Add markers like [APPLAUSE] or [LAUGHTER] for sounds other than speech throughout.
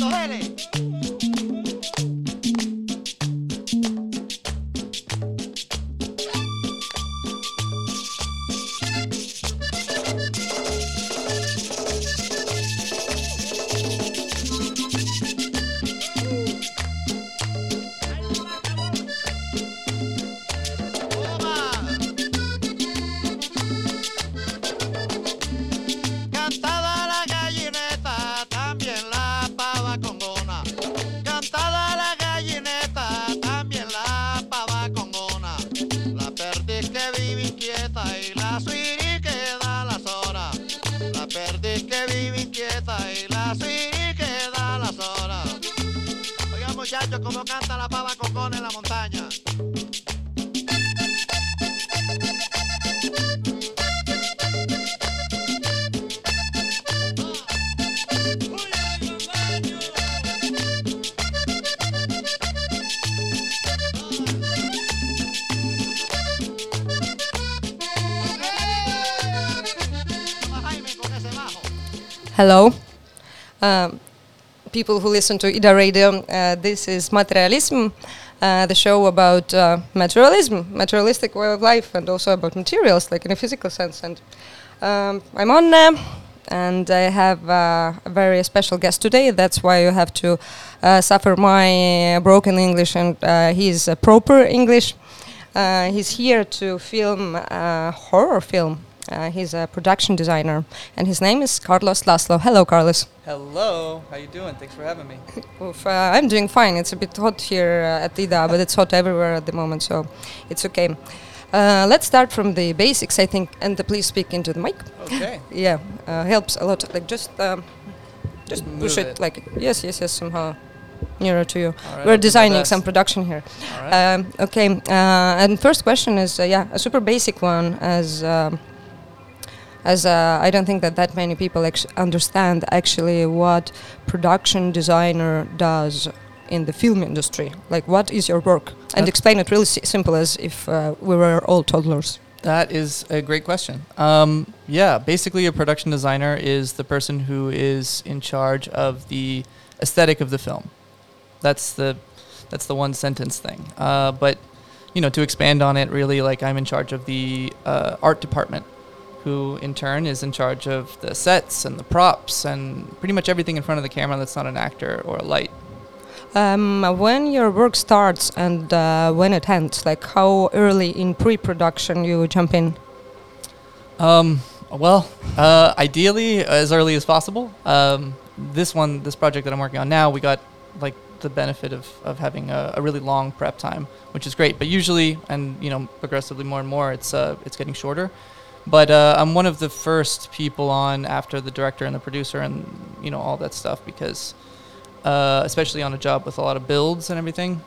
Santos L. Hello, um, people who listen to Ida Radio. Uh, this is Materialism, uh, the show about uh, materialism, materialistic way of life, and also about materials, like in a physical sense. And um, I'm on, uh, and I have uh, a very special guest today. That's why you have to uh, suffer my broken English, and he's uh, proper English. He's here to film a horror film. Uh, he's a production designer, and his name is Carlos Laszlo. Hello, Carlos. Hello, how are you doing? Thanks for having me. Oof, uh, I'm doing fine. It's a bit hot here uh, at Ida, but it's hot everywhere at the moment, so it's okay. Uh, let's start from the basics, I think, and please speak into the mic. Okay. [LAUGHS] Yeah, uh, helps a lot. Like just, um, just push it, it. like yes, yes, yes, somehow nearer to you. Right, We're designing some production here. Right. Um, okay, uh, and first question is uh, yeah, a super basic one as. Um, as uh, I don't think that that many people actu- understand actually what production designer does in the film industry. Like, what is your work? And explain it really si- simple as if uh, we were all toddlers. that is a great question. Um, yeah, basically, a production designer is the person who is in charge of the aesthetic of the film. That's the that's the one sentence thing. Uh, but you know, to expand on it, really, like I'm in charge of the uh, art department, who in turn is in charge of the sets and the props and pretty much everything in front of the camera that's not an actor or a light. Um, when your work starts and uh, when it ends, like how early in pre-production you jump in? Um, well, uh, ideally as early as possible. Um, this one, this project that I'm working on now, we got like the benefit of, of having a, a really long prep time, which is great. But usually, and you know, progressively more and more, it's uh, it's getting shorter. But uh, I'm one of the first people on after the director and the producer and you know all that stuff because, uh, especially on a job with a lot of builds and everything,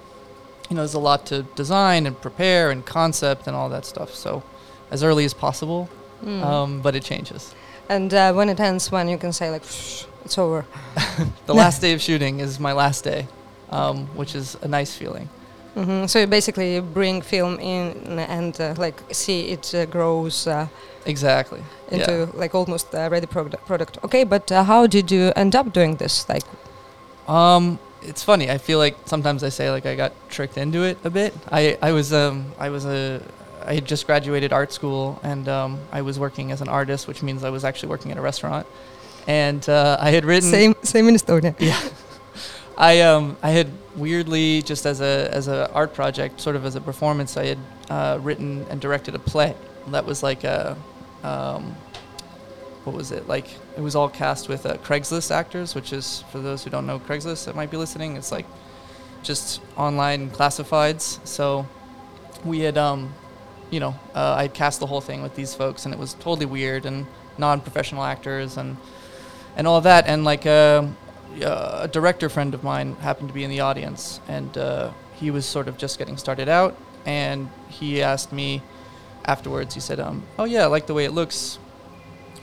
you know, there's a lot to design and prepare and concept and all that stuff. So, as early as possible, Mm. um, but it changes. and uh, when it ends, when you can say like, it's over. [LAUGHS] The last [LAUGHS] day of shooting is my last day, um, which is a nice feeling. Hmm So you basically bring film in and uh, like see it uh, grows uh, Exactly. into yeah. like almost uh, ready product. Product. Okay, but uh, how did you end up doing this? Like, Um, it's funny. I feel like sometimes I say like I got tricked into it a bit. I I was um I was a I had just graduated art school and um I was working as an artist, which means I was actually working at a restaurant, and uh, I had written same same in Estonia. Yeah. [LAUGHS] I um I had weirdly just as a as a art project, sort of as a performance, I had uh, written and directed a play that was like a um, what was it like? It was all cast with uh, Craigslist actors, which is for those who don't know Craigslist that might be listening, it's like just online classifieds. So we had um you know uh, I had cast the whole thing with these folks, and it was totally weird and non-professional actors and and all that, and like. Uh, uh, a director friend of mine happened to be in the audience, and uh, he was sort of just getting started out. And he asked me afterwards. He said, um, "Oh yeah, I like the way it looks.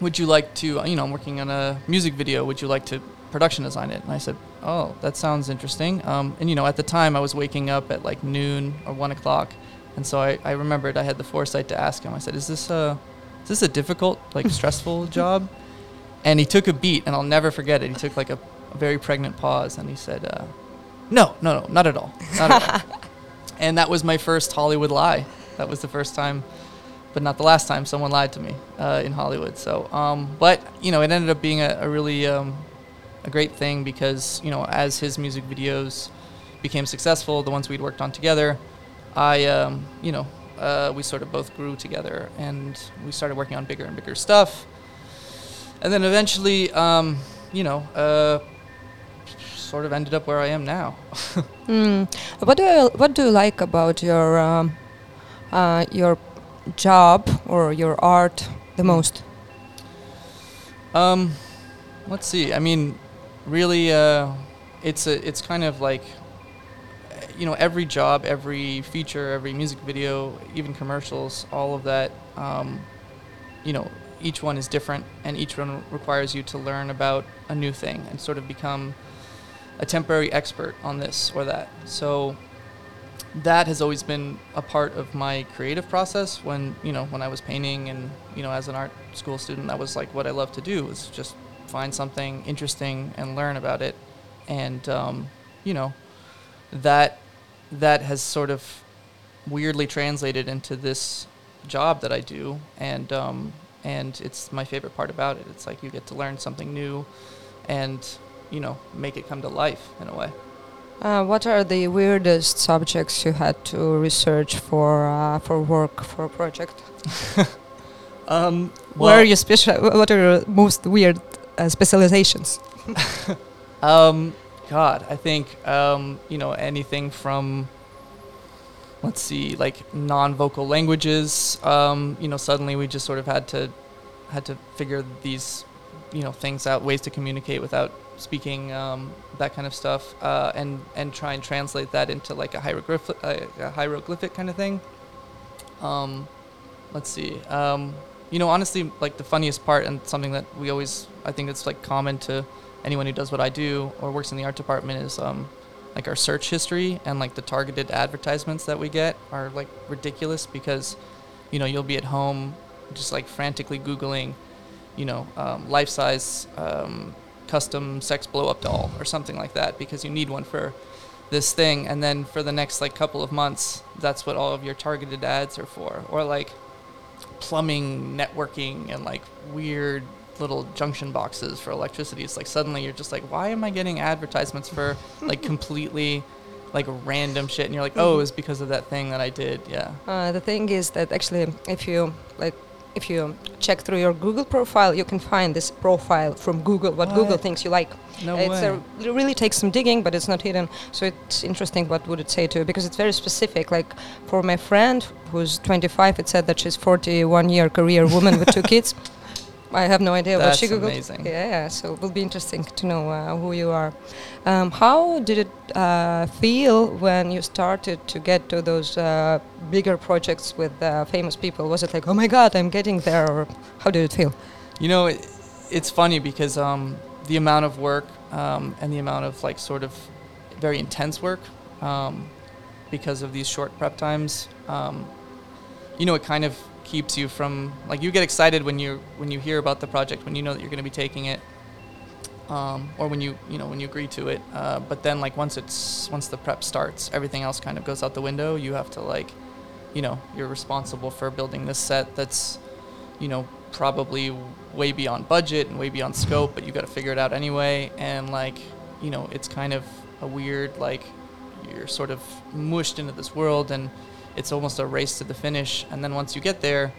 Would you like to? You know, I'm working on a music video. Would you like to production design it?" And I said, "Oh, that sounds interesting." Um, and you know, at the time, I was waking up at like noon or one o'clock, and so I, I remembered I had the foresight to ask him. I said, "Is this a is this a difficult, like [LAUGHS] stressful job?" And he took a beat, and I'll never forget it. He took like a a very pregnant pause, and he said, uh, "No, no, no, not at all, not at all." [LAUGHS] And that was my first Hollywood lie. That was the first time, but not the last time someone lied to me uh, in Hollywood. So, um, but you know, it ended up being a, a really um, a great thing because you know, as his music videos became successful, the ones we'd worked on together, I, um, you know, uh, we sort of both grew together, and we started working on bigger and bigger stuff. And then eventually, um, you know, uh, sort of ended up where I am now. [LAUGHS] Mm. What do you What do you like about your um, uh, your job or your art the most? Um, let's see. I mean, really, uh, it's a, it's kind of like, you know, every job, every feature, every music video, even commercials, all of that. Um, you know, each one is different, and each one requires you to learn about a new thing and sort of become a temporary expert on this or that. So that has always been a part of my creative process when you know when I was painting and you know as an art school student that was like what I loved to do was just find something interesting and learn about it. And um, you know that that has sort of weirdly translated into this job that I do. And um, and it's my favorite part about it. It's like you get to learn something new and you know make it come to life in a way Uh, what are the weirdest subjects you had to research for uh, for work for a project? [LAUGHS] um, Where are you special? What are your most weird uh, specializations? [LAUGHS] Um, God, I think um, you know anything from let's see, like non-vocal languages. Um, you know, suddenly we just sort of had to had to figure these you know things out, ways to communicate without speaking, um, that kind of stuff, uh, and and try and translate that into like a hieroglyphic, uh, a hieroglyphic kind of thing. Um, let's see. Um, you know, honestly, like the funniest part and something that we always, I think it's like common to anyone who does what I do or works in the art department is um, like our search history and like the targeted advertisements that we get are like ridiculous because, you know, you'll be at home just like frantically Googling, you know, um, life size um, custom sex blow up doll or something like that because you need one for this thing. And then for the next like couple of months, that's what all of your targeted ads are for. Or like plumbing, networking, and like weird little junction boxes for electricity. It's like suddenly you're just like, why am I getting advertisements for [LAUGHS] like completely like random shit? And you're like, oh, it's because of that thing that I did. Yeah. Uh, the thing is that actually, if you like, if you check through your Google profile, you can find this profile from Google. What, Google thinks you like. No. A, it really takes some digging, but it's not hidden. So it's interesting. What would it say to you? Because it's very specific. Like for my friend who's 25, it said that she's 41 year career woman with two kids. [LAUGHS] I have no idea what That's she googled. amazing. Yeah, so it will be interesting to know uh, who you are. Um, how did it uh, feel when you started to get to those uh, bigger projects with uh, famous people? Was it like, oh my god, I'm getting there, or how did it feel? You know, it, it's funny because um, the amount of work um, and the amount of like sort of very intense work um, because of these short prep times, um, you know, it kind of keeps you from like you get excited when you when you hear about the project when you know that you're going to be taking it um, or when you you know when you agree to it. Uh, but then like once it's once the prep starts everything else kind of goes out the window. You have to like you know you're responsible for building this set that's you know probably way beyond budget and way beyond scope but you got to figure it out anyway. And like you know it's kind of a weird like you're sort of mushed into this world and it's almost a race to the finish. And then once you get there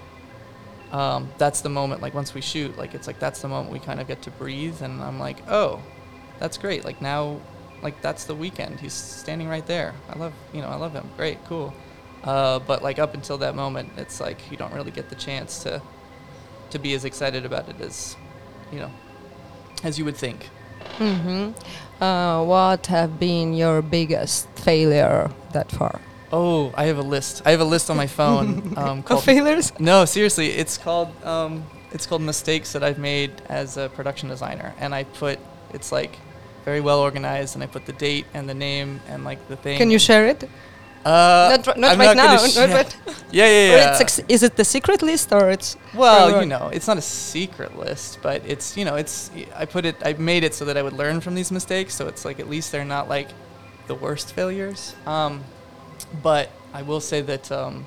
um, that's the moment like once we shoot like it's like that's the moment we kind of get to breathe. And i'm like oh that's great. Like now like that's the weekend. He's standing right there. I love you know i love him. Great cool. Uh, but like up until that moment it's like you don't really get the chance to to be as excited about it as you know as you would think. Hmm Uh, what have been your biggest failure that far? Oh i have a list i have a list on my phone [LAUGHS] um, Of called failures? No, seriously, it's called um, it's called mistakes that I've made as a production designer, and I put it's like very well organized, and I put the date and the name and like the thing. Can you share it? Uh, not r- not right gonna now. sh- not yeah. right- [LAUGHS] yeah, yeah, yeah. it's ex- is it the secret list or it's? well, or- you know, it's not a secret list, but it's you know, it's I put it, I made it so that I would learn from these mistakes, so it's like at least they're not like the worst failures. Um, but I will say that um,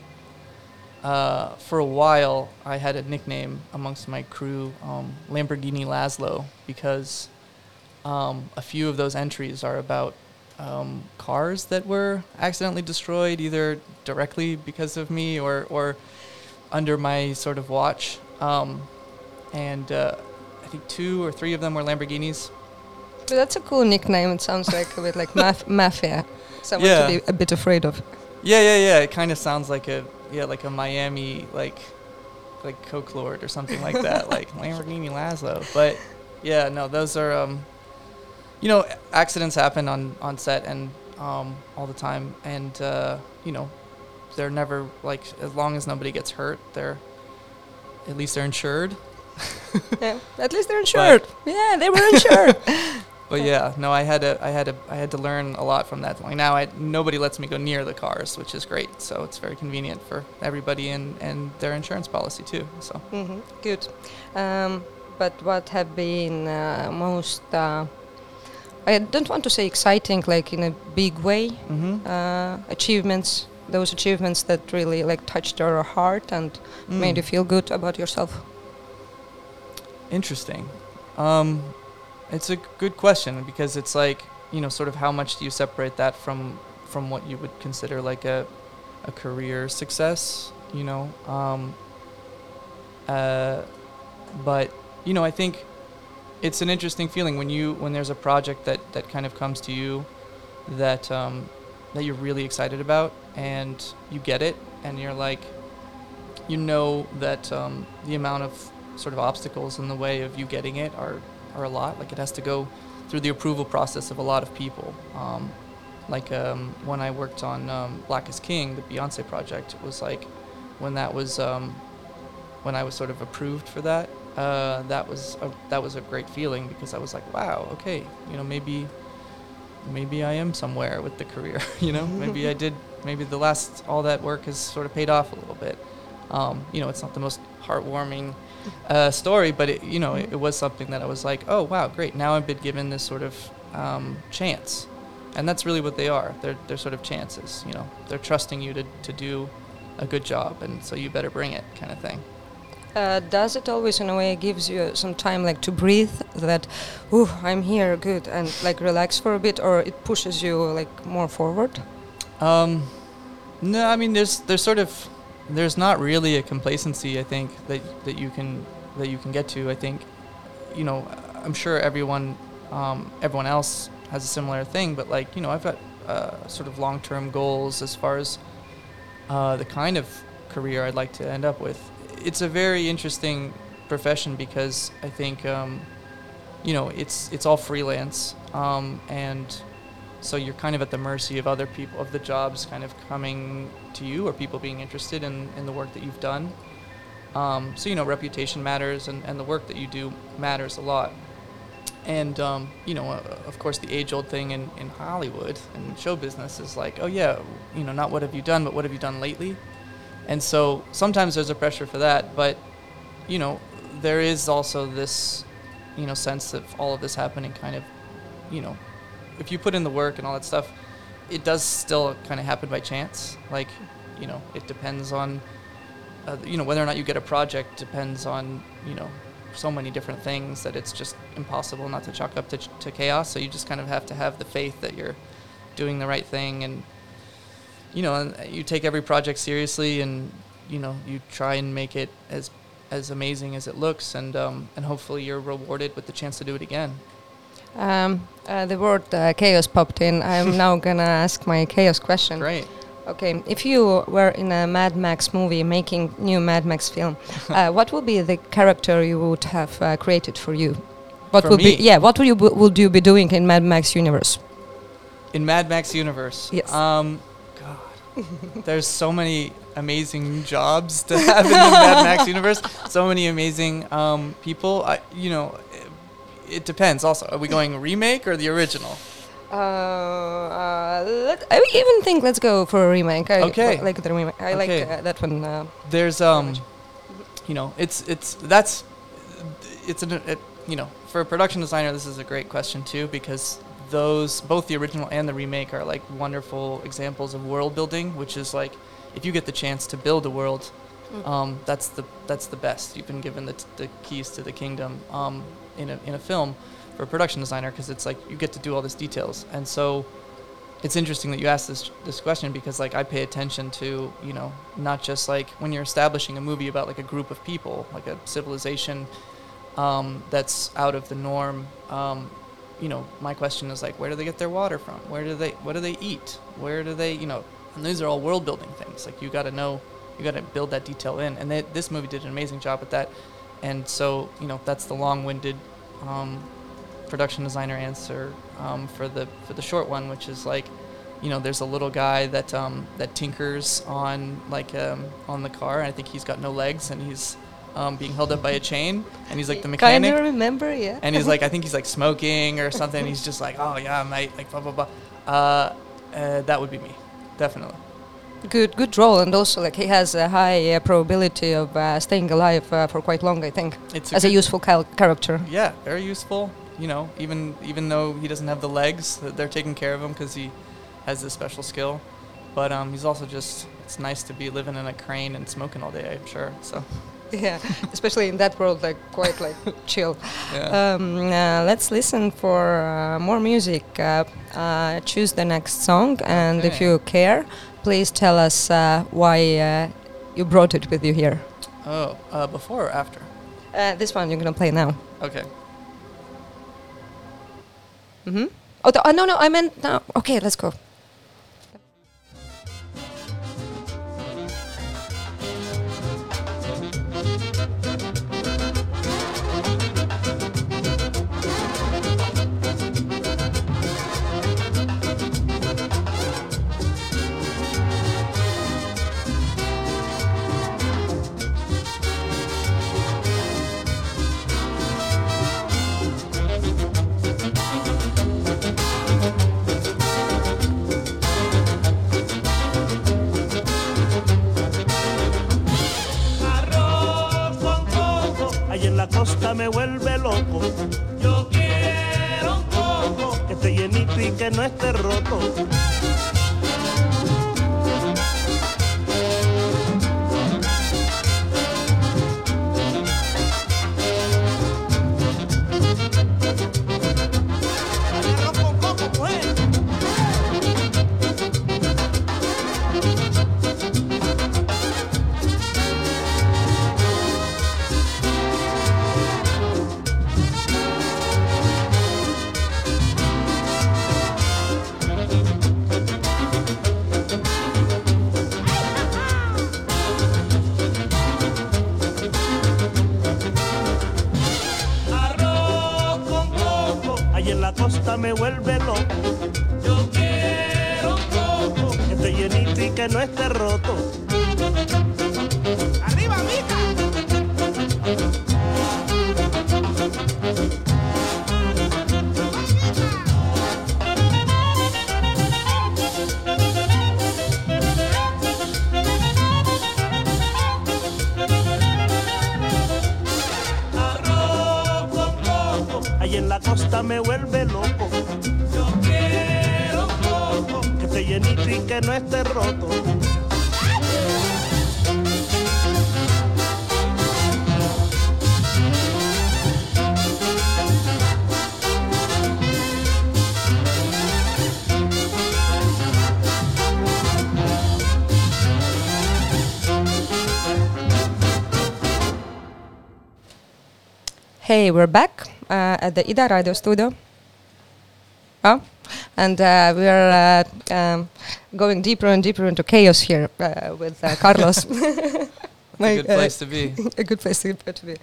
uh, for a while I had a nickname amongst my crew, um, Lamborghini Laszlo, because um, a few of those entries are about um, cars that were accidentally destroyed, either directly because of me or, or under my sort of watch. Um, and uh, I think two or three of them were Lamborghinis. But that's a cool nickname. It sounds like a bit like maf- mafia. Someone Yeah. to be a bit afraid of. Yeah, yeah, yeah. It kind of sounds like a yeah, like a Miami like like Coke Lord or something like that, [LAUGHS] like Lamborghini Laszlo. But yeah, no, those are um, you know, accidents happen on on set and um all the time, and uh, you know, they're never like as long as nobody gets hurt, they're at least they're insured. Yeah, at least they're [LAUGHS] insured. yeah, they were insured. [LAUGHS] But yeah, no, I had to, I had to, I had to learn a lot from that. Like now, I nobody lets me go near the cars, which is great. So it's very convenient for everybody and and their insurance policy too. So hmm Good. Um, but what have been uh, most? Uh, I don't want to say exciting, like in a big way. mm-hmm. Uh, achievements. Those achievements that really like touched your heart and Mm. made you feel good about yourself. interesting. Um, it's a good question because it's like you know, sort of how much do you separate that from from what you would consider like a a career success? You know, um, uh, but you know, I think it's an interesting feeling when you when there's a project that that kind of comes to you that um, that you're really excited about and you get it and you're like you know that um, the amount of sort of obstacles in the way of you getting it are are a lot like it has to go through the approval process of a lot of people um, like um, when I worked on um, Black is King the Beyonce project it was like when that was um, when I was sort of approved for that uh, that was a, that was a great feeling because I was like, wow, okay, you know, maybe maybe I am somewhere with the career, [LAUGHS] you know, maybe I did, maybe the last all that work has sort of paid off a little bit. Um, you know, it's not the most heartwarming uh, story, but it, you know, it, it was something that I was like, oh wow, great, now I've been given this sort of um, chance, and that's really what they are. They're they're sort of chances, you know, they're trusting you to to do a good job, and so you better bring it, kind of thing. Uh, does it always, in a way, gives you some time, like to breathe? That, ooh, I'm here, good, and like relax for a bit, or it pushes you like more forward? Um, no, I mean there's there's sort of there's not really a complacency I think that that you can that you can get to. I think you know I'm sure everyone um, everyone else has a similar thing, but like you know I've got uh, sort of long term goals as far as uh, the kind of career I'd like to end up with. It's a very interesting profession because I think um, you know it's it's all freelance um, and so you're kind of at the mercy of other people of the jobs kind of coming to you or people being interested in, in the work that you've done um, so you know reputation matters and, and the work that you do matters a lot and um, you know, uh, of course, the age-old thing in, in Hollywood and show business is like, oh yeah, you know, not what have you done, but what have you done lately? And so sometimes there's a pressure for that, but you know, there is also this, you know, sense of all of this happening kind of, you know, if you put in the work and all that stuff, it does still kind of happen by chance. Like, you know, it depends on, uh, you know, whether or not you get a project depends on, you know, so many different things that it's just impossible not to chalk up to, to chaos. So you just kind of have to have the faith that you're doing the right thing and, you know, and you take every project seriously and, you know, you try and make it as as amazing as it looks, and um, and hopefully you're rewarded with the chance to do it again. Um, uh, the word uh, chaos popped in. I'm [LAUGHS] now gonna ask my chaos question. Great. Okay, if you were in a Mad Max movie making new Mad Max film, uh, [LAUGHS] what would be the character you would have uh, created for you? What For would me? be yeah? What would you would you be doing in Mad Max universe? In Mad Max universe. Yes. Um, [LAUGHS] God, there's so many amazing jobs to have in the Mad Max universe. So many amazing um, people. I, you know, it, depends. Also, are we going remake or the original? Uh, uh, let, I even think let's go for a remake. I Okay. like the remake. I Okay. like uh, that one. Uh, there's um you know it's it's that's it's an it, you know for a production designer this is a great question too because those both the original and the remake are like wonderful examples of world building which is like if you get the chance to build a world um, that's the that's the best you've been given the, t- the keys to the kingdom um, in a in a film for a production designer because it's like you get to do all these details and so it's interesting that you asked this this question because like I pay attention to you know not just like when you're establishing a movie about like a group of people like a civilization um, that's out of the norm. Um, you know, my question is like, where do they get their water from? Where do they what do they eat? Where do they you know? And these are all world building things. Like you got to know, you got to build that detail in. And they, this movie did an amazing job at that. And so you know that's the long-winded um, production designer answer um, for the for the short one, which is like, you know, there's a little guy that um, that tinkers on like um, on the car. And I think he's got no legs, and he's um, being held up by a chain, and he's like the Kind mechanic. of remember, yeah. And he's like, I [LAUGHS] think he's like smoking or something. he's just like, oh yeah, mate, like blah blah blah. Uh, uh, that would be me, definitely. Good, good role, and also like he has a high uh, probability of uh, staying alive uh, for quite long. I think It's as a useful cal- character. Yeah, very useful. You know, even even though he doesn't have the legs, they're taking care of him because he has this special skill. But um, he's also just it's nice to be living in a crane and smoking all day. I'm sure. So [LAUGHS] Yeah, especially in that world, like quite like [LAUGHS] chill. yeah. Um, uh, let's listen for uh, more music. Uh, uh, choose the next song, and if you care, please tell us uh, why uh, you brought it with you here. oh, uh, before or after? Uh, this one you're gonna play now. Okay. Mm-hmm. Oh, the, oh no, no, I meant no. Okay, let's go. Me vuelve loco. Yo quiero un coco que esté llenito y que no esté roto. Hey, we're back uh, at the Ida Radio studio. Oh, and uh, we are uh, um, going deeper and deeper into chaos here uh, with uh, Carlos. [LAUGHS] It's a good uh, place to be. [LAUGHS] a good place to to be.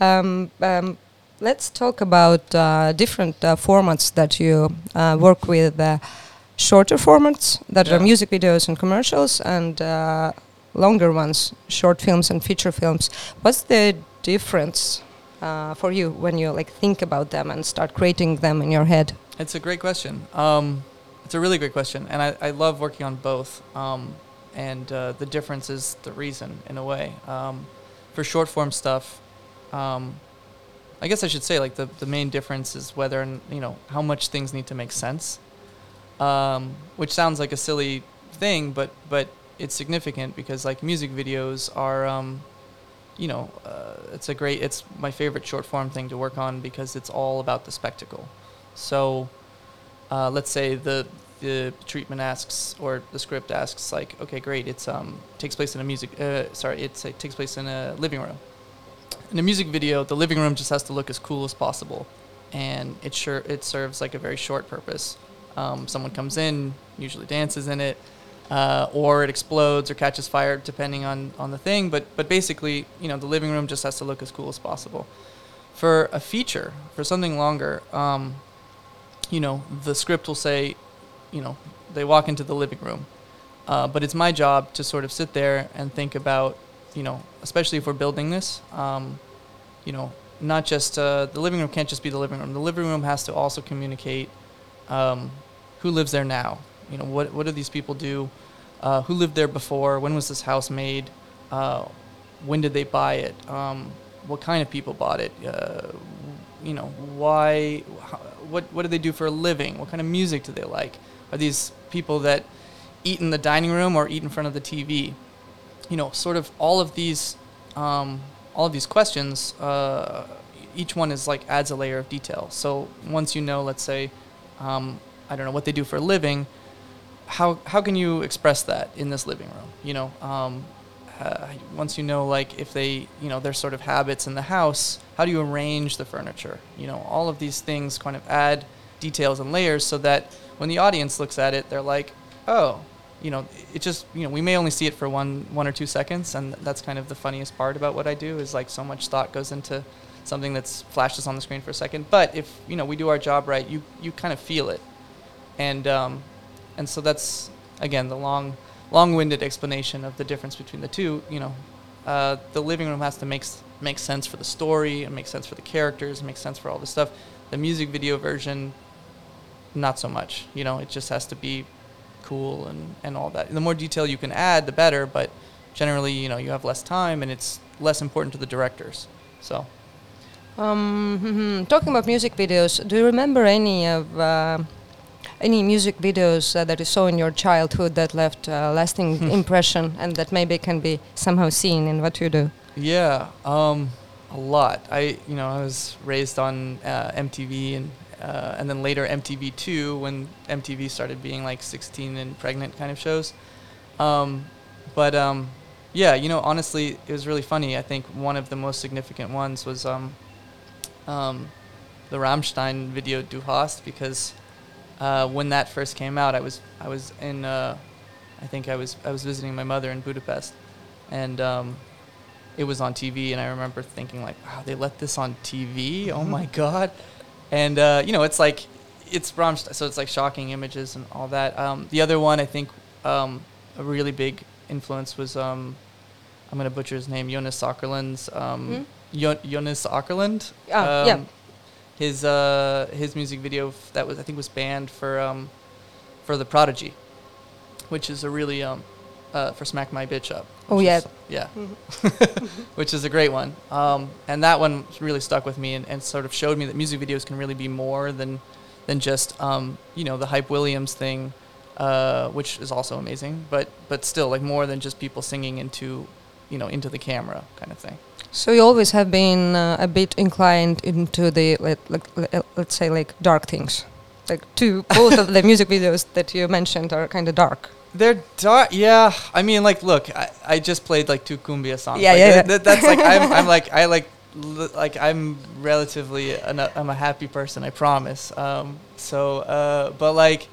Um, um, let's talk about uh, different uh, formats that you uh, work with. Uh, shorter formats that are music videos and commercials, and uh, longer ones, short films and feature films. What's the difference uh, for you when you like think about them and start creating them in your head? It's a great question. Um, it's a really great question, and I, I love working on both. Um, and uh, the difference is the reason, in a way. Um, for short form stuff, um, I guess I should say like the, the main difference is whether and you know how much things need to make sense. Um, which sounds like a silly thing, but but it's significant because like music videos are, um, you know, uh, it's a great. It's my favorite short form thing to work on because it's all about the spectacle. So, uh, let's say the the treatment asks or the script asks like, okay, great, it's um takes place in a music. Uh, sorry, it's, it takes place in a living room. In a music video, the living room just has to look as cool as possible, and it sure it serves like a very short purpose. Um, someone comes in, usually dances in it, uh, or it explodes or catches fire, depending on, on the thing. But but basically, you know, the living room just has to look as cool as possible. For a feature, for something longer, um, you know, the script will say, you know, they walk into the living room, uh, but it's my job to sort of sit there and think about, you know, especially if we're building this, um, you know, not just uh, the living room can't just be the living room. The living room has to also communicate um, who lives there now. You know, what what do these people do? Uh, who lived there before? When was this house made? Uh, when did they buy it? Um, what kind of people bought it? Uh, you know, why? How, what what do they do for a living? What kind of music do they like? Are these people that eat in the dining room or eat in front of the TV? You know, sort of all of these um, all of these questions. Uh, each one is like adds a layer of detail. So once you know, let's say, um, I don't know what they do for a living, how how can you express that in this living room? You know, um, uh, once you know like if they you know their sort of habits in the house, how do you arrange the furniture? You know, all of these things kind of add details and layers so that when the audience looks at it, they're like, oh, you know, it just you know we may only see it for one one or two seconds, and that's kind of the funniest part about what I do is like so much thought goes into something that's flashes on the screen for a second. But if you know we do our job right, you you kind of feel it, and um, and so that's again the long long-winded explanation of the difference between the two. You know, uh, the living room has to make make sense for the story and make sense for the characters, and make sense for all this stuff. The music video version, not so much. You know, it just has to be cool and, and all that. The more detail you can add, the better. But generally, you know, you have less time and it's less important to the directors. So Um, mhm. [LAUGHS] Talking about music videos, do you remember any of uh, any music videos uh, that you saw in your childhood that left a lasting impression and that maybe can be somehow seen in what you do? yeah, um, a lot. I you know I was raised on uh, MTV and uh, and then later MTV two when MTV started being like 16 and pregnant kind of shows. Um, but um, yeah, you know honestly, it was really funny. I think one of the most significant ones was um, um, the Rammstein video Du hast because uh, when that first came out, I was I was in uh, I think I was I was visiting my mother in Budapest, and um, it was on TV, and I remember thinking like, wow, they let this on TV. Oh my god! And uh, you know, it's like it's Rammstein, so it's like shocking images and all that. Um, the other one, I think, um, a really big influence was um, I'm gonna butcher his name, Jonas Åkerlund's um, Hmm? Jo- Jonas Åkerlund. Ah, yeah. His uh, his music video that was I think was banned for um, for the Prodigy, which is a really um, uh, for "Smack My Bitch Up." Oh, yeah. is- yeah, [LAUGHS] which is a great one. Um, and that one really stuck with me and, and sort of showed me that music videos can really be more than than just um, you know the Hype Williams thing, uh, which is also amazing. But but still like more than just people singing into you know into the camera kind of thing. So you always have been uh, a bit inclined into the let, like, let's say like dark things. Like two both of the [LAUGHS] music videos that you mentioned are kind of dark. They're dark. Yeah, I mean, like, look, I, I just played like two cumbia songs. Yeah, like, yeah, that- yeah. that- that's like I'm, I'm [LAUGHS] like I like like I'm relatively an, I'm a happy person. I promise. Um, so, uh, but like,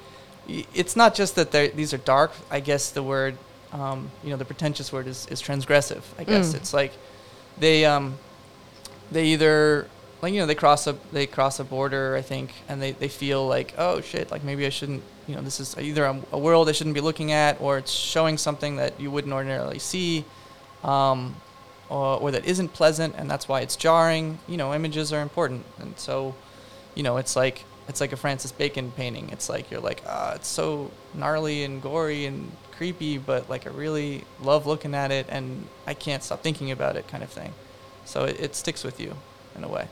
y- it's not just that these are dark. I guess the word, um, you know, the pretentious word is is transgressive. I guess Mm. it's like they um they either like you know they cross a they cross a border I think and they, they feel like oh shit like maybe I shouldn't you know this is either a, a world I shouldn't be looking at or it's showing something that you wouldn't ordinarily see um, or, or that isn't pleasant and that's why it's jarring you know images are important and so you know it's like it's like a Francis Bacon painting it's like you're like ah it's so gnarly and gory and creepy but like I really love looking at it and I can't stop thinking about it kind of thing so it, it sticks with you in a way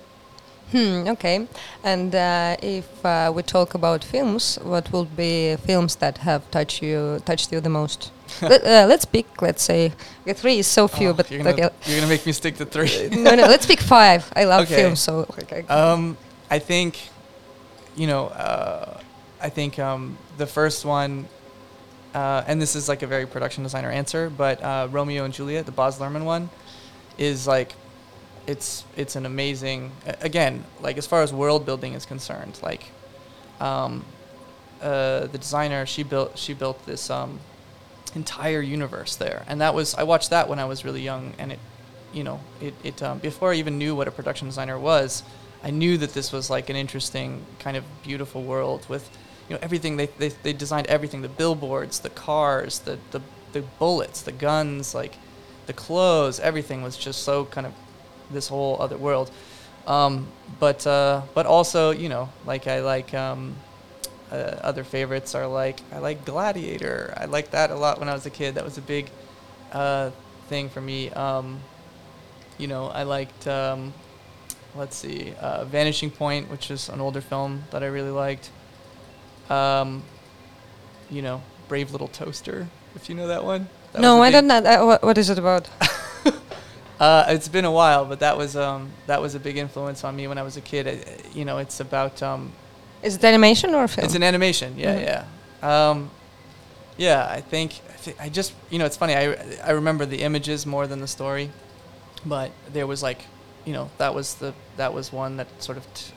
Hmm. Okay. And uh, if uh, we talk about films, what would be films that have touched you touched you the most? [LAUGHS] Let, uh, let's pick. Let's say three is so few, Oh, but you're gonna, okay. you're gonna make me stick to three [LAUGHS] no, no. Let's pick five. I love Okay. films, so I, Um, I think, you know, uh, I think um, the first one, uh, and this is like a very production designer answer, but uh, Romeo and Juliet, the Baz Luhrmann one, is like, it's it's an amazing. Again, like as far as world building is concerned, like, um, uh, the designer she built she built this um, entire universe there, and that was I watched that when I was really young, and it, you know, it it um, before I even knew what a production designer was. I knew that this was like an interesting kind of beautiful world with, you know, everything they, they, they designed everything the billboards, the cars, the, the the bullets, the guns, like the clothes, everything was just so kind of this whole other world. Um, but uh, but also you know like I like um, uh, other favorites are like I like Gladiator. I liked that a lot when I was a kid. That was a big uh, thing for me. Um, you know, I liked, um, let's see, uh, Vanishing Point, which is an older film that I really liked. Um, you know, Brave Little Toaster, if you know that one. That no, I don't know. Uh, what, what is it about? [LAUGHS] Uh, it's been a while, but that was um, that was a big influence on me when I was a kid. I, you know, it's about um, Is it animation or film? It's an animation. Yeah, Mhm. yeah. Um, yeah, I think I, thi- I just you know it's funny. I I remember the images more than the story, but there was like, you know, that was the that was one that sort of t-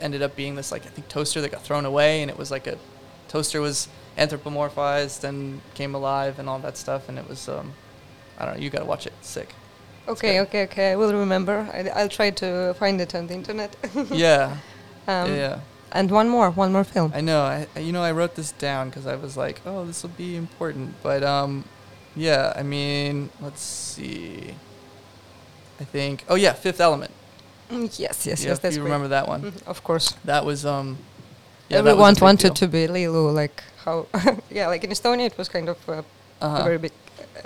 ended up being this like I think toaster that got thrown away, and it was like a toaster was anthropomorphized and came alive and all that stuff, and it was um, I don't know. You got to watch it. It's sick. okay, okay, okay. I will remember. I, I'll try to find it on the internet. [LAUGHS] yeah, um, yeah. And one more, one more film. I know. I I- you know I wrote this down because I was like, oh, this will be important. But um, yeah. I mean, let's see. I think. Oh yeah, Fifth Element. Mm, yes, yes, yes. That's you great. remember that one. Mhm, Of course. That was um. Yeah, that was Everyone wanted deal. to be Leeloo, like how, [LAUGHS] yeah, like in Estonia it was kind of uh, a Uh-huh. very big,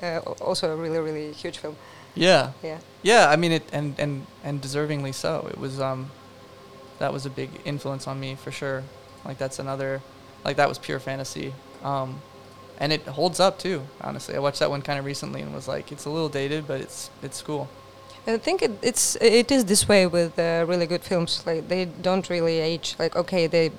uh, also a really, really huge film. Yeah. Yeah. Yeah. I mean it, and and and deservingly so. It was um. That was a big influence on me for sure. Like that's another, like that was pure fantasy. Um, and it holds up too. Honestly, I watched that one kind of recently and was like, it's a little dated, but it's it's cool. I think it, it's it is this way with uh, really good films. Like they don't really age. Like okay, they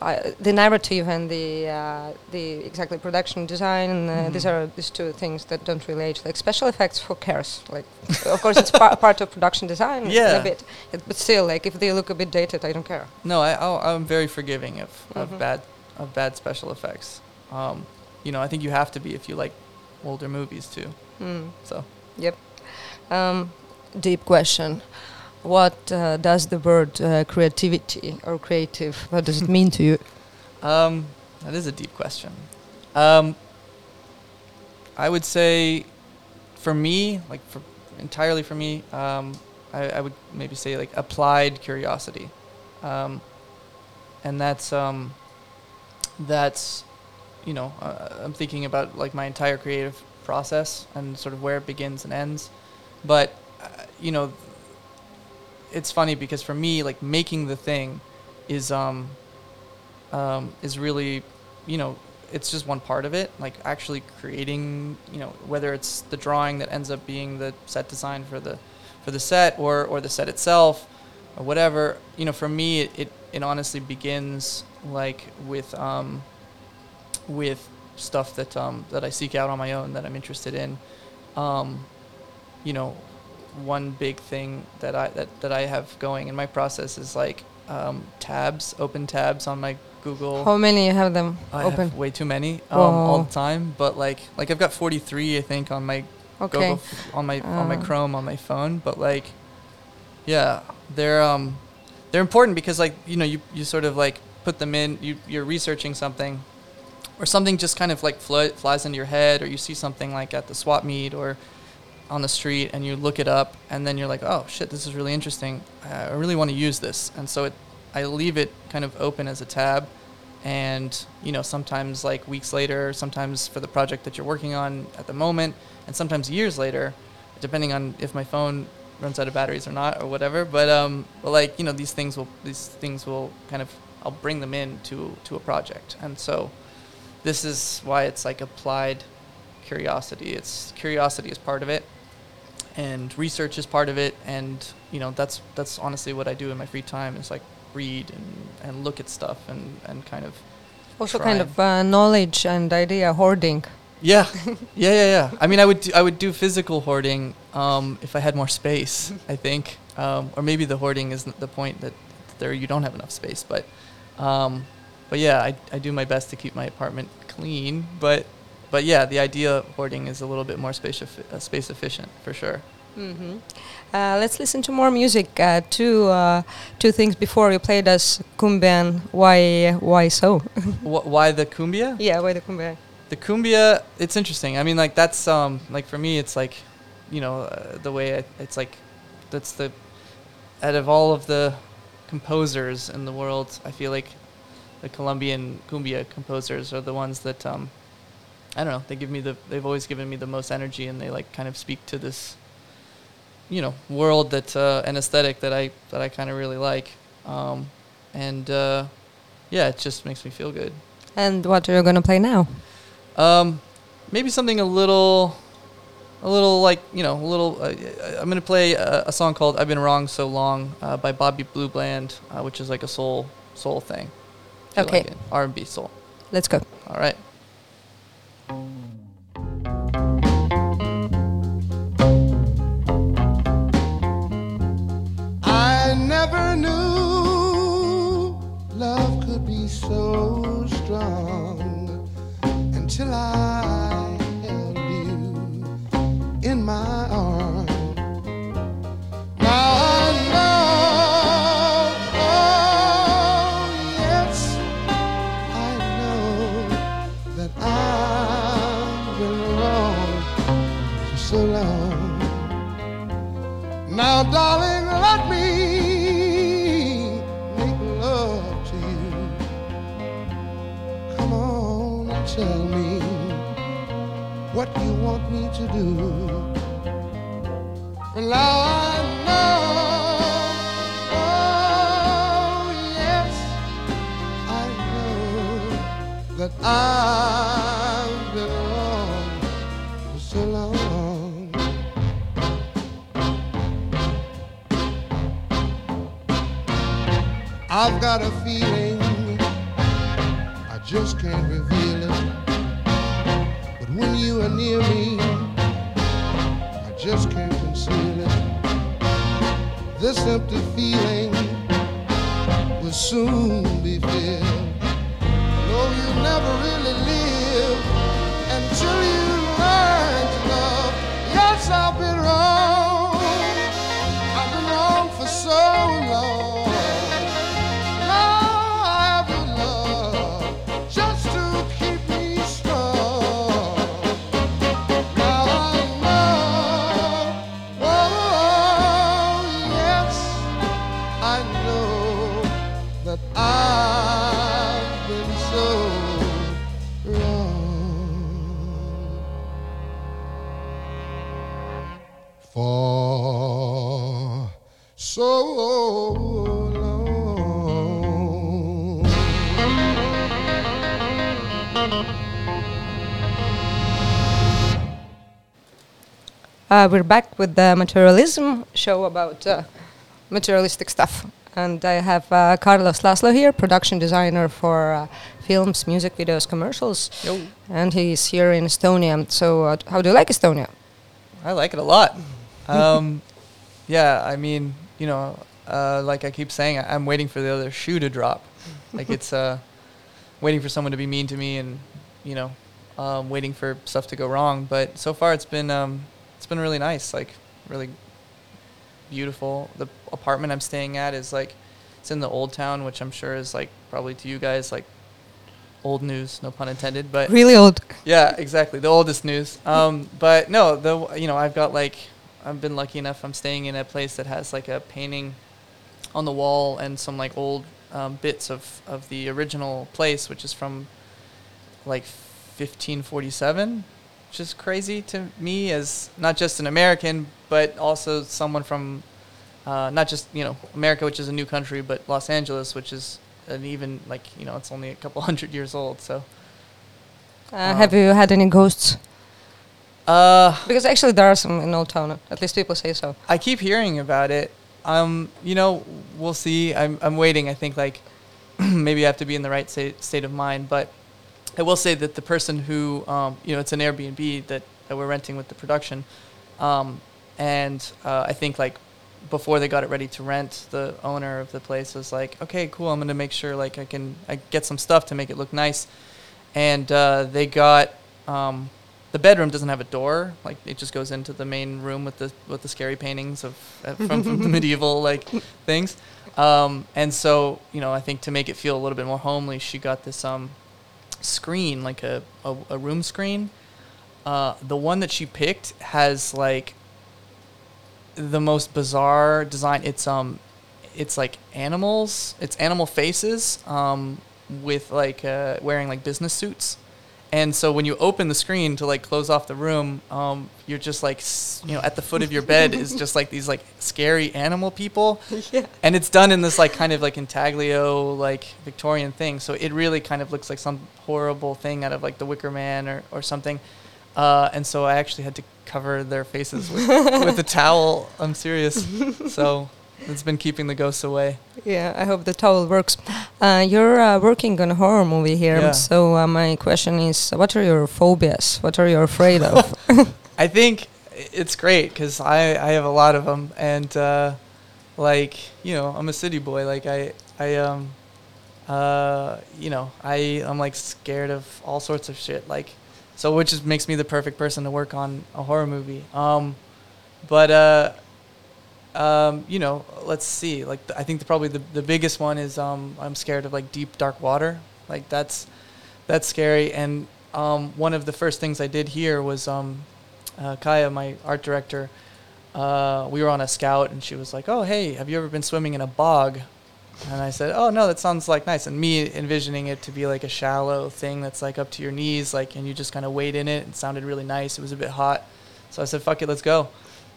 uh, the narrative and the uh, the exactly production design. Uh, These Mhm. are these two things that don't really age. Like special effects, who cares? Like of course it's par- part of production design. Yeah. a bit. It- but still, like if they look a bit dated, I don't care. No, I I'm very forgiving of, of Mhm. bad of bad special effects. Um, you know, I think you have to be if you like older movies too. Mm. So Yep. Um, deep question. What uh, does the word uh, creativity or creative? What does it mean to you? [LAUGHS] um, that is a deep question. Um, I would say, for me, like for entirely for me, um, I, I would maybe say like applied curiosity, um, and that's um, that's you know, uh, I'm thinking about like my entire creative process and sort of where it begins and ends. But uh, you know, it's funny because for me, like making the thing is um, um, is really, you know, it's just one part of it. Like actually creating, you know, whether it's the drawing that ends up being the set design for the for the set or or the set itself or whatever. You know, for me, it it, it honestly begins like with um, with stuff that um, that I seek out on my own that I'm interested in. Um, you know, one big thing that I that, that I have going in my process is like um, tabs, open tabs on my Google. How many you have them I open? have way too many um, all the time, but like like I've got 43 I think on my Okay. Google f- on my on my Uh. Chrome on my phone, but like yeah, they're um they're important because like you know you you sort of like put them in you you're researching something or something just kind of like fly, flies into your head or you see something like at the swap meet or on the street and you look it up and then you're like oh shit this is really interesting. I really want to use this. And so it i leave it kind of open as a tab. And you know sometimes like weeks later sometimes for the project that you're working on at the moment and sometimes years later depending on if my phone runs out of batteries or not or whatever. But um but like you know these things will these things will kind of i'll bring them in to to a project. And so this is why it's like applied curiosity. It's curiosity is part of it and research is part of it and you know that's that's honestly what i do in my free time is like read and, and look at stuff and, and kind of Also, try kind of uh, knowledge and idea hoarding. yeah. Yeah yeah yeah. I mean i would do, i would do physical hoarding um, if i had more space i think. Um, or maybe the hoarding isn't the point that there you don't have enough space but um, but yeah I, I do my best to keep my apartment clean but but yeah the idea of hoarding is a little bit more space, uh, space efficient for sure hmm Uh, let's listen to more music. Uh, two uh, two things before you played us Kumbian. Why why so? [LAUGHS] Wh- why the cumbia yeah, why the Kumbian? the cumbia it's interesting i mean like that's um like for me it's like you know uh, the way I, it's like that's the out of all of the composers in the world i feel like the colombian cumbia composers are the ones that um i don't know they give me the they've always given me the most energy and they like kind of speak to this you know world that uh, an aesthetic that i that i kind of really like um and uh yeah it just makes me feel good And what are you gonna play now? um, maybe something a little, a little like you know, a little. Uh, I'm gonna play a, a song called "I've Been Wrong So Long" uh, by Bobby Blue Bland, uh, which is like a soul soul thing. Okay. like. R&B soul. Let's go. All right. Until I This empty feeling will soon be filled. Uh, we're back with the materialism show about uh, materialistic stuff. And I have uh, Carlos Laszlo here, production designer for uh, films, music videos, commercials. Yo. And he's here in Estonia. So, uh, how do you like Estonia? I like it a lot. Um, [LAUGHS] yeah, I mean, you know, uh, like I keep saying, I- I'm waiting for the other shoe to drop. [LAUGHS] Like it's uh, waiting for someone to be mean to me, and you know, um, waiting for stuff to go wrong. But so far, it's been um, it's been really nice. Like really beautiful. The apartment I'm staying at is like it's in the old town, which I'm sure is like probably to you guys like old news, no pun intended. But Really old. yeah, exactly. The oldest news. Um, but no, the you know I've got like I've been lucky enough. I'm staying in a place that has like a painting on the wall and some like old um, bits of of the original place, which is from like 1547, which is crazy to me as not just an American, but also someone from uh, not just you know America, which is a new country, but Los Angeles, which is an even like you know it's only a couple [LAUGHS] hundred years old. So. Uh, have you had any ghosts? Uh, Because actually, there are some in Old Town. At least people say so. I keep hearing about it. Um, you know, we'll see. I'm I'm waiting. I think like [CLEARS THROAT] maybe I have to be in the right state state of mind. But I will say that the person who um, you know, it's an Airbnb that, that we're renting with the production, um, and uh, I think like before they got it ready to rent, the owner of the place was like, "Okay, cool. I'm gonna make sure like I can I get some stuff to make it look nice," and uh, they got. Um, the bedroom doesn't have a door; like it just goes into the main room with the with the scary paintings of uh, from, from the [LAUGHS] medieval like things. Um, and so, you know, I think to make it feel a little bit more homely, she got this um, screen, like a, a, a room screen. Uh, the one that she picked has like the most bizarre design. It's um, it's like animals. It's animal faces um, with like uh, wearing like business suits. And so when you open the screen to like close off the room, um, you're just like, you know, at the foot of your bed is just like these like scary animal people. [LAUGHS] Yeah. And it's done in this like kind of like intaglio like Victorian thing. So it really kind of looks like some horrible thing out of like The Wicker Man or, or something. Uh, and so I actually had to cover their faces with, with a towel. I'm serious. [LAUGHS] So it's been keeping the ghosts away. Yeah, I hope the towel works. Uh, you're uh, working on a horror movie here, Yeah. so uh, my question is, what are your phobias? What are you afraid of? [LAUGHS] [LAUGHS] I think it's great because I, I have a lot of them and uh, like you know I'm a city boy like I I um uh you know I I'm like scared of all sorts of shit like so which just makes me the perfect person to work on a horror movie um but uh um you know let's see like I think the, probably the the biggest one is um I'm scared of like deep dark water like that's that's scary and um one of the first things I did here was um uh, Kaya, my art director, uh, we were on a scout, and she was like, "Oh, hey, have you ever been swimming in a bog?" And I said, "Oh no, that sounds like nice." And me envisioning it to be like a shallow thing that's like up to your knees, like, and you just kind of wade in it. It sounded really nice. It was a bit hot, so I said, "Fuck it, let's go."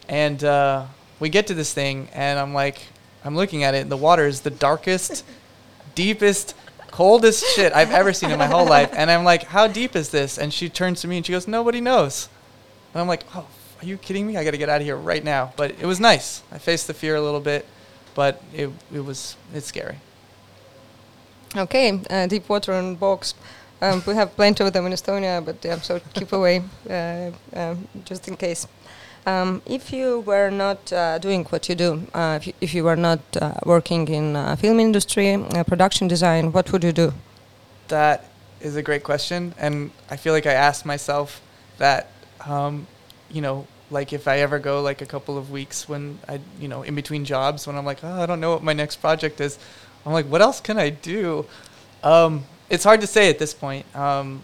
And uh, we get to this thing, and I'm like, I'm looking at it, and the water is the darkest, [LAUGHS] deepest, coldest shit I've ever seen in my whole life. And I'm like, "How deep is this?" And she turns to me and she goes, "Nobody knows." And I'm like, oh, are you kidding me? I got to get out of here right now. But it was nice. I faced the fear a little bit, but it, it was, it's scary. okay, uh, deep water and box. Um, we have plenty of them in Estonia, but yeah, so keep away uh, um, just in case. Um, if you were not uh, doing what you do, uh, if, you, if you were not uh, working in uh, film industry, uh, production design, what would you do? That is a great question. And I feel like I asked myself that, um, you know, like if I ever go like a couple of weeks when I, you know, in between jobs when I'm like, oh, I don't know what my next project is. I'm like, what else can I do? Um, it's hard to say at this point. Um,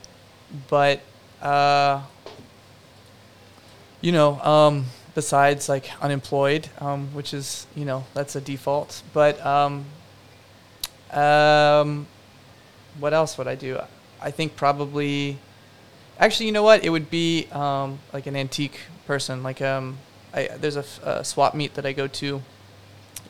but, uh, you know, um, besides like unemployed, um, which is, you know, that's a default. But um, um, what else would I do? I think probably, actually, you know what? It would be um, like an antique person, like um, I there's a, swap meet that I go to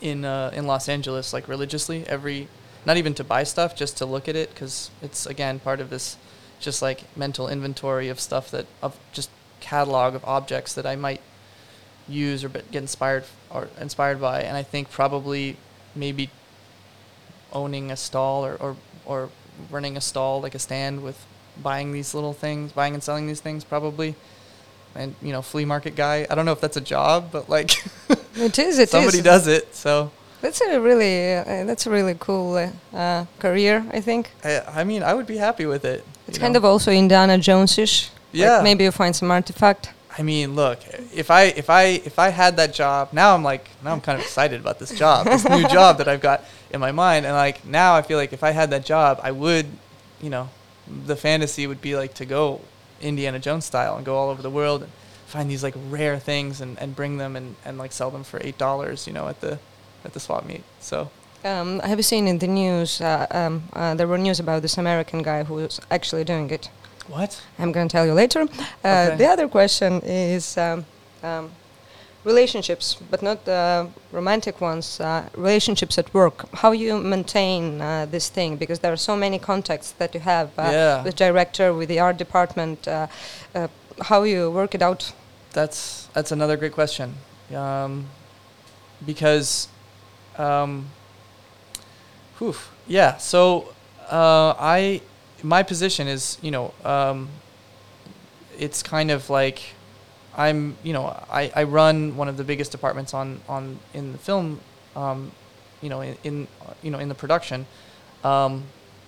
in uh, in Los Angeles like religiously every not even to buy stuff just to look at it because it's again part of this just like mental inventory of stuff that of just catalog of objects that I might use or get inspired or inspired by and I think probably maybe owning a stall or, or or running a stall like a stand with buying these little things buying and selling these things probably and you know flea market guy i don't know if that's a job but like [LAUGHS] It is. It [LAUGHS] is. somebody does it so That's a really. Uh, that's a really cool uh, uh, career. I think I, I mean i would be happy with it it's kind know? of also Indiana Jones-ish. Like Yeah. maybe you find some artifact. I mean, look, if I if I if I had that job, now I'm like now I'm kind of excited about this job, this new [LAUGHS] job that I've got in my mind, and like now I feel like if I had that job, I would, you know, the fantasy would be like to go Indiana Jones style and go all over the world and find these like rare things and, and bring them and, and like sell them for eight dollars, you know, at the at the swap meet. So Um, have you seen in the news? Uh, um, uh, there were news about this American guy who was actually doing it. What? I'm going to tell you later. Uh, Okay. The other question is um, um, relationships, but not uh, romantic ones. Uh, relationships at work. How you maintain uh, this thing? Because there are so many contacts that you have uh, Yeah. with director, with the art department. Uh, uh, how you work it out? That's that's another great question. Um, because, um, whew, yeah. So uh, I my position is you know um, it's kind of like I'm you know I, I run one of the biggest departments on on in the film um, you know in, in you know in the production. Um,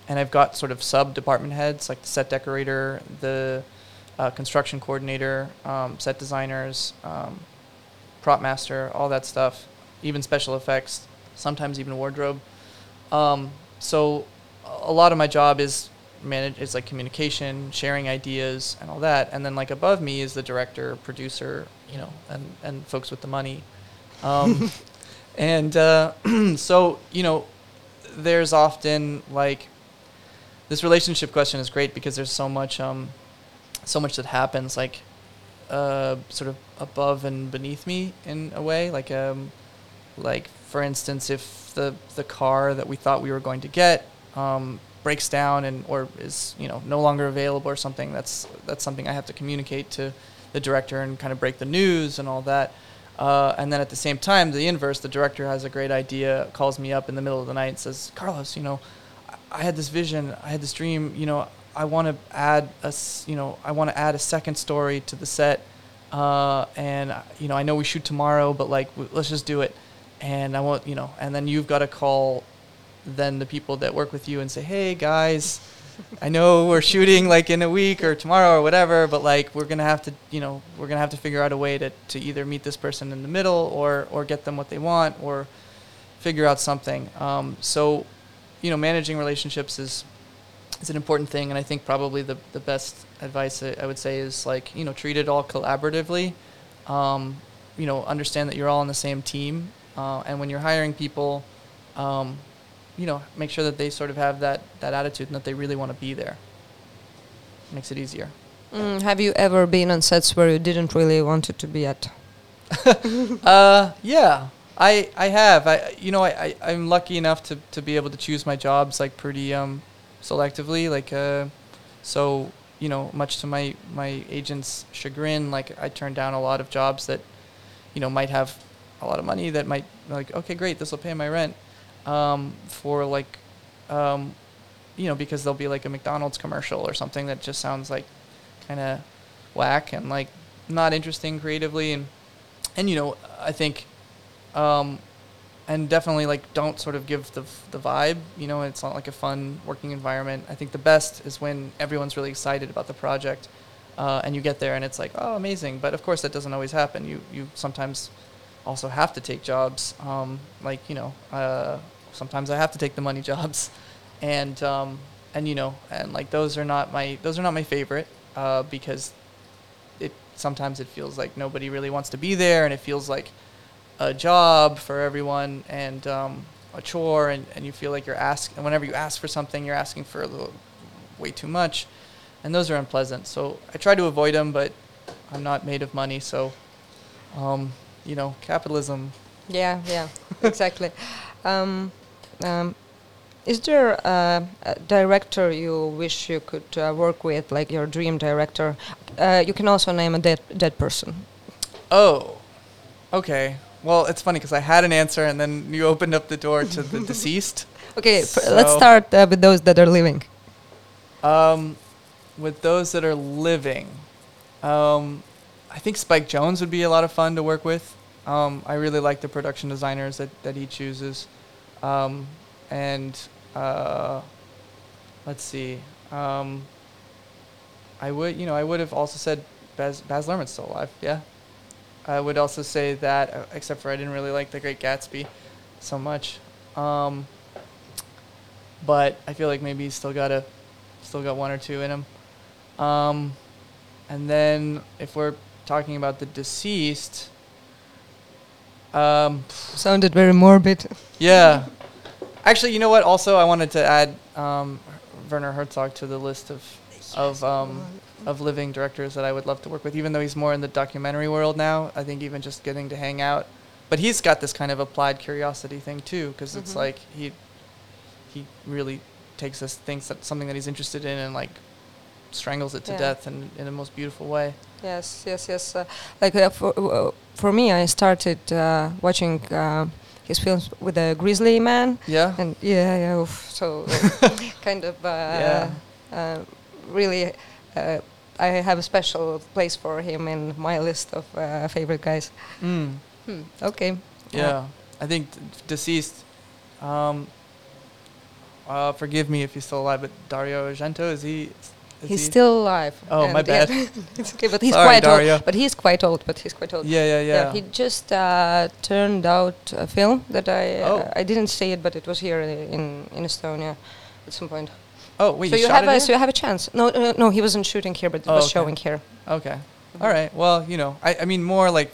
and I've got sort of sub department heads like the set decorator the uh, construction coordinator um, set designers um, prop master all that stuff even special effects sometimes even wardrobe. Um, so a lot of my job is manage it's like communication, sharing ideas, and all that. And then like above me is the director, producer, you know, and and folks with the money. Um, [LAUGHS] and uh, [CLEARS THROAT] so you know, there's often like this relationship question is great because there's so much um, so much that happens like uh, sort of above and beneath me in a way like um, like for instance if the the car that we thought we were going to get um, breaks down and or is you know no longer available or something that's that's something I have to communicate to the director and kind of break the news and all that. Uh, and then at the same time the inverse the director has a great idea calls me up in the middle of the night and says Carlos you know I- had this vision I had this dream you know I want to add a, you know I want to add a second story to the set uh, and you know I know we shoot tomorrow but like w- let's just do it. And I want you know and then you've got to call then the people that work with you and say hey guys I know we're shooting like in a week or tomorrow or whatever but like we're gonna have to you know we're gonna have to figure out a way to, to either meet this person in the middle or or get them what they want or figure out something. Um, so you know managing relationships is is an important thing and I think probably the, the best advice I, I would say is like you know treat it all collaboratively. Um, you know understand that you're all on the same team uh, and when you're hiring people um, you know make sure that they sort of have that that attitude and that they really want to be there makes it easier Mm, have you ever been on sets where you didn't really want it to be at? [LAUGHS] uh, yeah, I I have. I you know I, I I'm lucky enough to, to be able to choose my jobs like pretty um selectively. Like uh, so you know much to my my agent's chagrin, like I turned down a lot of jobs that you know might have a lot of money that might like okay great this will pay my rent um, for like um, you know because there'll be like a McDonald's commercial or something that just sounds like kind of whack and like not interesting creatively. And and you know I think um, and definitely like don't sort of give the the vibe you know it's not like a fun working environment. I think the best is when everyone's really excited about the project uh, and you get there and it's like oh amazing. But of course that doesn't always happen. You you sometimes also have to take jobs um, like you know uh, sometimes I have to take the money [LAUGHS] jobs and um, and you know and like those are not my those are not my favorite uh, because it sometimes it feels like nobody really wants to be there and it feels like a job for everyone and um, a chore and, and you feel like you're ask and whenever you ask for something you're asking for a little way too much and those are unpleasant so I try to avoid them but I'm not made of money so um, you know, capitalism. Yeah, yeah, [LAUGHS] exactly. Um, um, is there a, a director you wish you could uh, work with, like your dream director? Uh, you can also name a dead dead person. Oh, okay. Well, it's funny because I had an answer and then you opened up the door to the [LAUGHS] deceased. Okay, f- let's start uh, with those that are living. Um, with those that are living, um, I think Spike Jonze would be a lot of fun to work with. Um, I really like the production designers that, that he chooses. Um, and uh, let's see. Um, I would, you know, I would have also said Baz, Baz Luhrmann's still alive. Yeah. I would also say that, uh, except for I didn't really like The Great Gatsby so much. Um, but I feel like maybe he's still got a, still got one or two in him. Um, and then if we're talking about the deceased, um, Sounded very morbid. yeah. Actually, you know what? Also, I wanted to add um, Werner Herzog to the list of of um, of living directors that I would love to work with. Even though he's more in the documentary world now, I think even just getting to hang out. But he's got this kind of applied curiosity thing too, because it's Mhm. like he he really takes this thinks that something that he's interested in and like strangles it to Yeah. death in in the most beautiful way. Yes, yes, yes. Uh, like uh, for uh, for me, I started uh, watching uh, his films with the Grizzly Man, Yeah. and yeah, yeah. oof, so [LAUGHS] kind of uh, Yeah. uh, really, uh, I have a special place for him in my list of uh, favorite guys. Mm. Hmm. Okay. Yeah, I think deceased. Um, uh, forgive me if he's still alive, but Dario Argento is he? Is He's he- still alive. Oh, my and yeah, bad. [LAUGHS] it's okay, but he's Sorry, quite Dario. old. But he's quite old. But he's quite old. Yeah, yeah, yeah. yeah he just uh, turned out a film that I uh, Oh. I didn't see it, but it was here in in Estonia at some point. oh, wait, so you have it a so you have a chance. No, uh, no, he wasn't shooting here, but it Oh, was okay. showing here. Okay. All right. Well, you know, I, I mean, more like,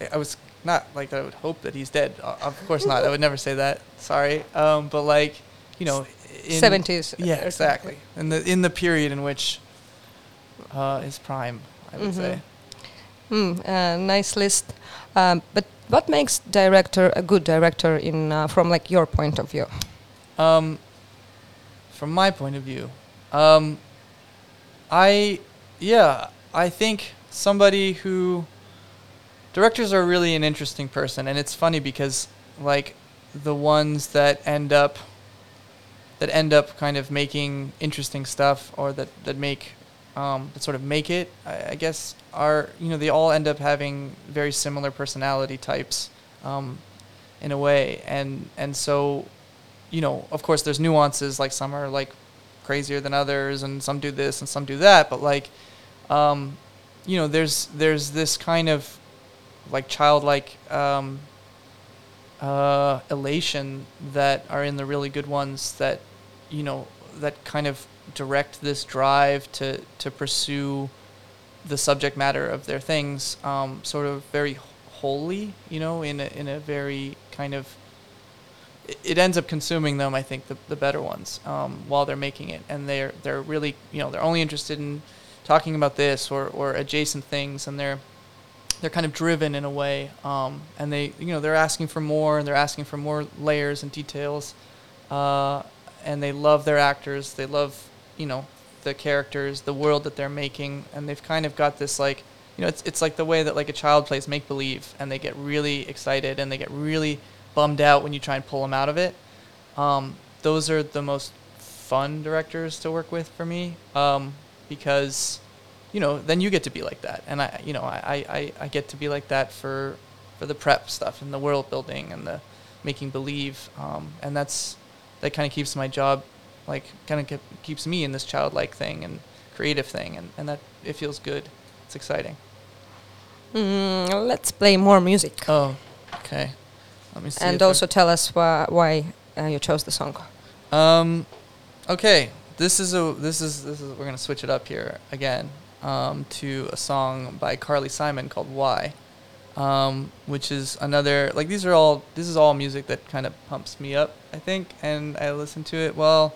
I, I was not like I would hope that he's dead. Uh, of course not. I would never say that. Sorry. Um, but like, you know, Seventies. Yeah, exactly. In the in the period in which uh, his prime, I would say. Hmm. Uh, nice list. Um, but what makes director a good director in uh, from like your point of view? Um, from my point of view, um, I, yeah, I think somebody who, directors are really an interesting person, and it's funny because like the ones that end up, that end up kind of making interesting stuff or that that make, um, that sort of make it, I, I guess, are you know they all end up having very similar personality types, um, in a way, and and so you know, of course, there's nuances. Like some are like crazier than others, and some do this and some do that. But like, um, you know, there's there's this kind of like childlike um, uh, elation that are in the really good ones that you know that kind of direct this drive to to pursue the subject matter of their things um, sort of very wholly you know in a, in a very kind of it- ends up consuming them. I think the, the better ones um, while they're making it, and they're they're really you know they're only interested in talking about this or, or adjacent things, and they're they're kind of driven in a way, um, and they you know they're asking for more, and they're asking for more layers and details, uh, and they love their actors, they love you know the characters, the world that they're making, and they've kind of got this like you know it's it's like the way that like a child plays make believe, and they get really excited and they get really bummed out when you try and pull them out of it. Um, those are the most fun directors to work with for me um, because you know then you get to be like that. And i you know I, I, I get to be like that for for the prep stuff and the world building and the making believe. Um, and that's that kind of keeps my job like kind of ke- keeps me in this childlike thing and creative thing. And, and that it feels good. It's exciting. Mm, let's play more music. oh okay. Let me see and if I- also tell us why, why uh, you chose the song. Um, okay. This is a this is this is we're gonna switch it up here again um, to a song by Carly Simon called "Why," um, which is another like these are all this is all music that kind of pumps me up I think and I listen to it while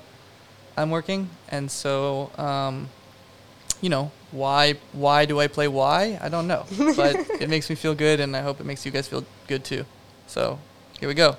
I'm working and so um, you know why why do I play why? I don't know, but [LAUGHS] it makes me feel good, and I hope it makes you guys feel good too. So here we go.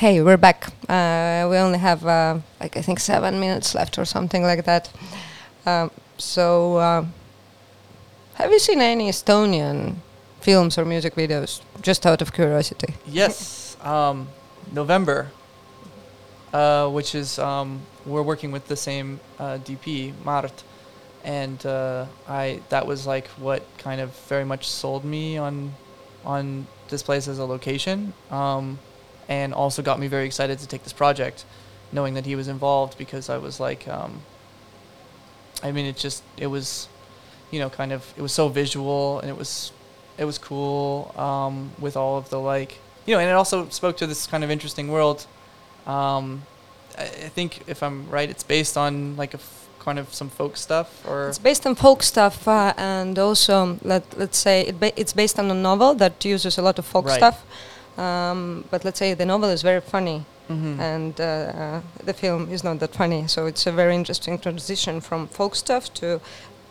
Hey, we're back. Uh, we only have uh, like I think seven minutes left or something like that. Um, so, uh, have you seen any Estonian films or music videos? Just out of curiosity. Yes, um, November, uh, which is um, we're working with the same uh, DP Mart, and uh, I that was like what kind of very much sold me on on this place as a location, um, and also got me very excited to take this project, knowing that he was involved because I was like, um, I mean, it just it was, you know, kind of it was so visual and it was it was cool um, with all of the like you know, and it also spoke to this kind of interesting world um, I, I think if I'm right, it's based on like a f- kind of some folk stuff or It's based on folk stuff, uh, and also let let's say it ba- it's based on a novel that uses a lot of folk Right. stuff. Um, but let's say the novel is very funny, Mhm. and uh, uh, the film is not that funny. So it's a very interesting transition from folk stuff to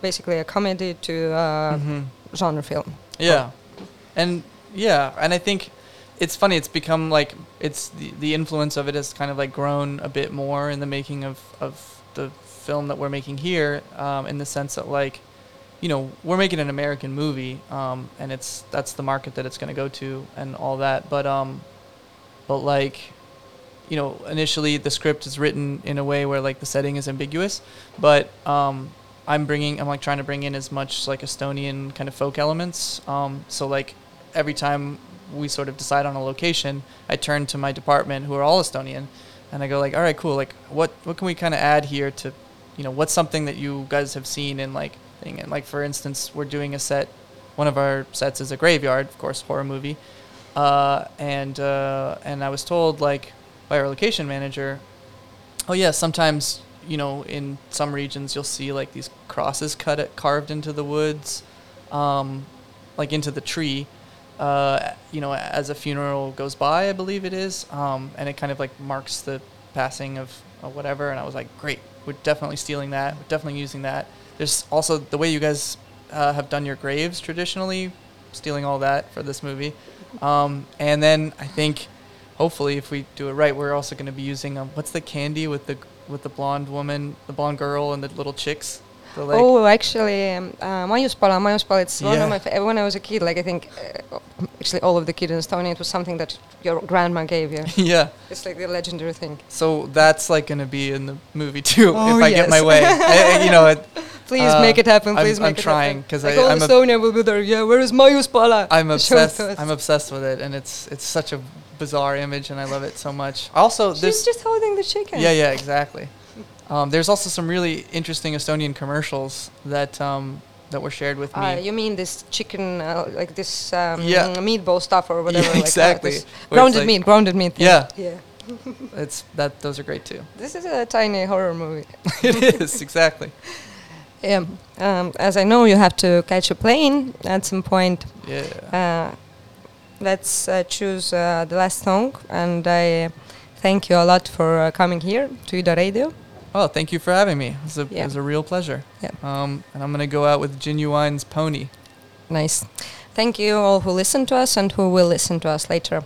basically a comedy to uh, Mhm. genre film. Yeah, and yeah, and I think it's funny. It's become like it's the the influence of it has kind of like grown a bit more in the making of of the film that we're making here, um, in the sense that like, you know, we're making an American movie, um, and it's that's the market that it's going to go to and all that. But um, but like, you know, initially the script is written in a way where like the setting is ambiguous, but um, I'm bringing, I'm like trying to bring in as much like Estonian kind of folk elements. Um, so like every time we sort of decide on a location, I turn to my department who are all Estonian, and I go like, all right, cool. Like what what can we kind of add here to, you know, what's something that you guys have seen in like thing and like for instance, we're doing a set. One of our sets is a graveyard, of course, horror movie, uh, and uh, and I was told like by our location manager, oh yeah, sometimes you know in some regions you'll see like these crosses cut it, carved into the woods, um, like into the tree. Uh, you know, as a funeral goes by, I believe it is, um, and it kind of like marks the passing of, of whatever. And I was like, great, we're definitely stealing that. We're definitely using that. There's also the way you guys uh, have done your graves traditionally, stealing all that for this movie. Um, and then I think, hopefully, if we do it right, we're also going to be using um, what's the candy with the with the blonde woman, the blonde girl, and the little chicks. The, like, oh, actually, um, uh, Maiuspala, Maiuspala, it's one of my fa- when I was a kid. Like I think, uh, actually, all of the kids in Estonia, it was something that your grandma gave you. [LAUGHS] yeah. It's like the legendary thing. So that's like going to be in the movie too, Oh, if I get my way. [LAUGHS] I, I- you know, it, Please Uh, make it happen. I'm- Please I'm make it trying, happen. 'cause like I- all I'm a- Estonia will be there. Yeah, where is Maiuspala? I'm [LAUGHS] Show obsessed. I'm obsessed with it, and it's it's such a bizarre image, and I love it so much. Also, She's just holding the chicken. yeah, yeah, exactly. Um, there's also some really interesting Estonian commercials that um, that were shared with me. Uh, you mean this chicken, uh, like this um, Yeah. meatball stuff or whatever? [LAUGHS] Yeah, exactly. this Where it's Grounded like- meat, grounded meat. thing. Yeah. Yeah. [LAUGHS] it's that those are great too. This is a tiny horror movie. [LAUGHS] it is exactly. Yeah. Um, as I know, you have to catch a plane at some point. Yeah. Uh, let's uh, choose uh, the last song, and I thank you a lot for uh, coming here to Ida Radio. Oh, thank you for having me. It was a, Yeah. it was a real pleasure. Yeah. Um, and I'm gonna go out with Ginuwine's Pony. Nice. Thank you all who listened to us and who will listen to us later.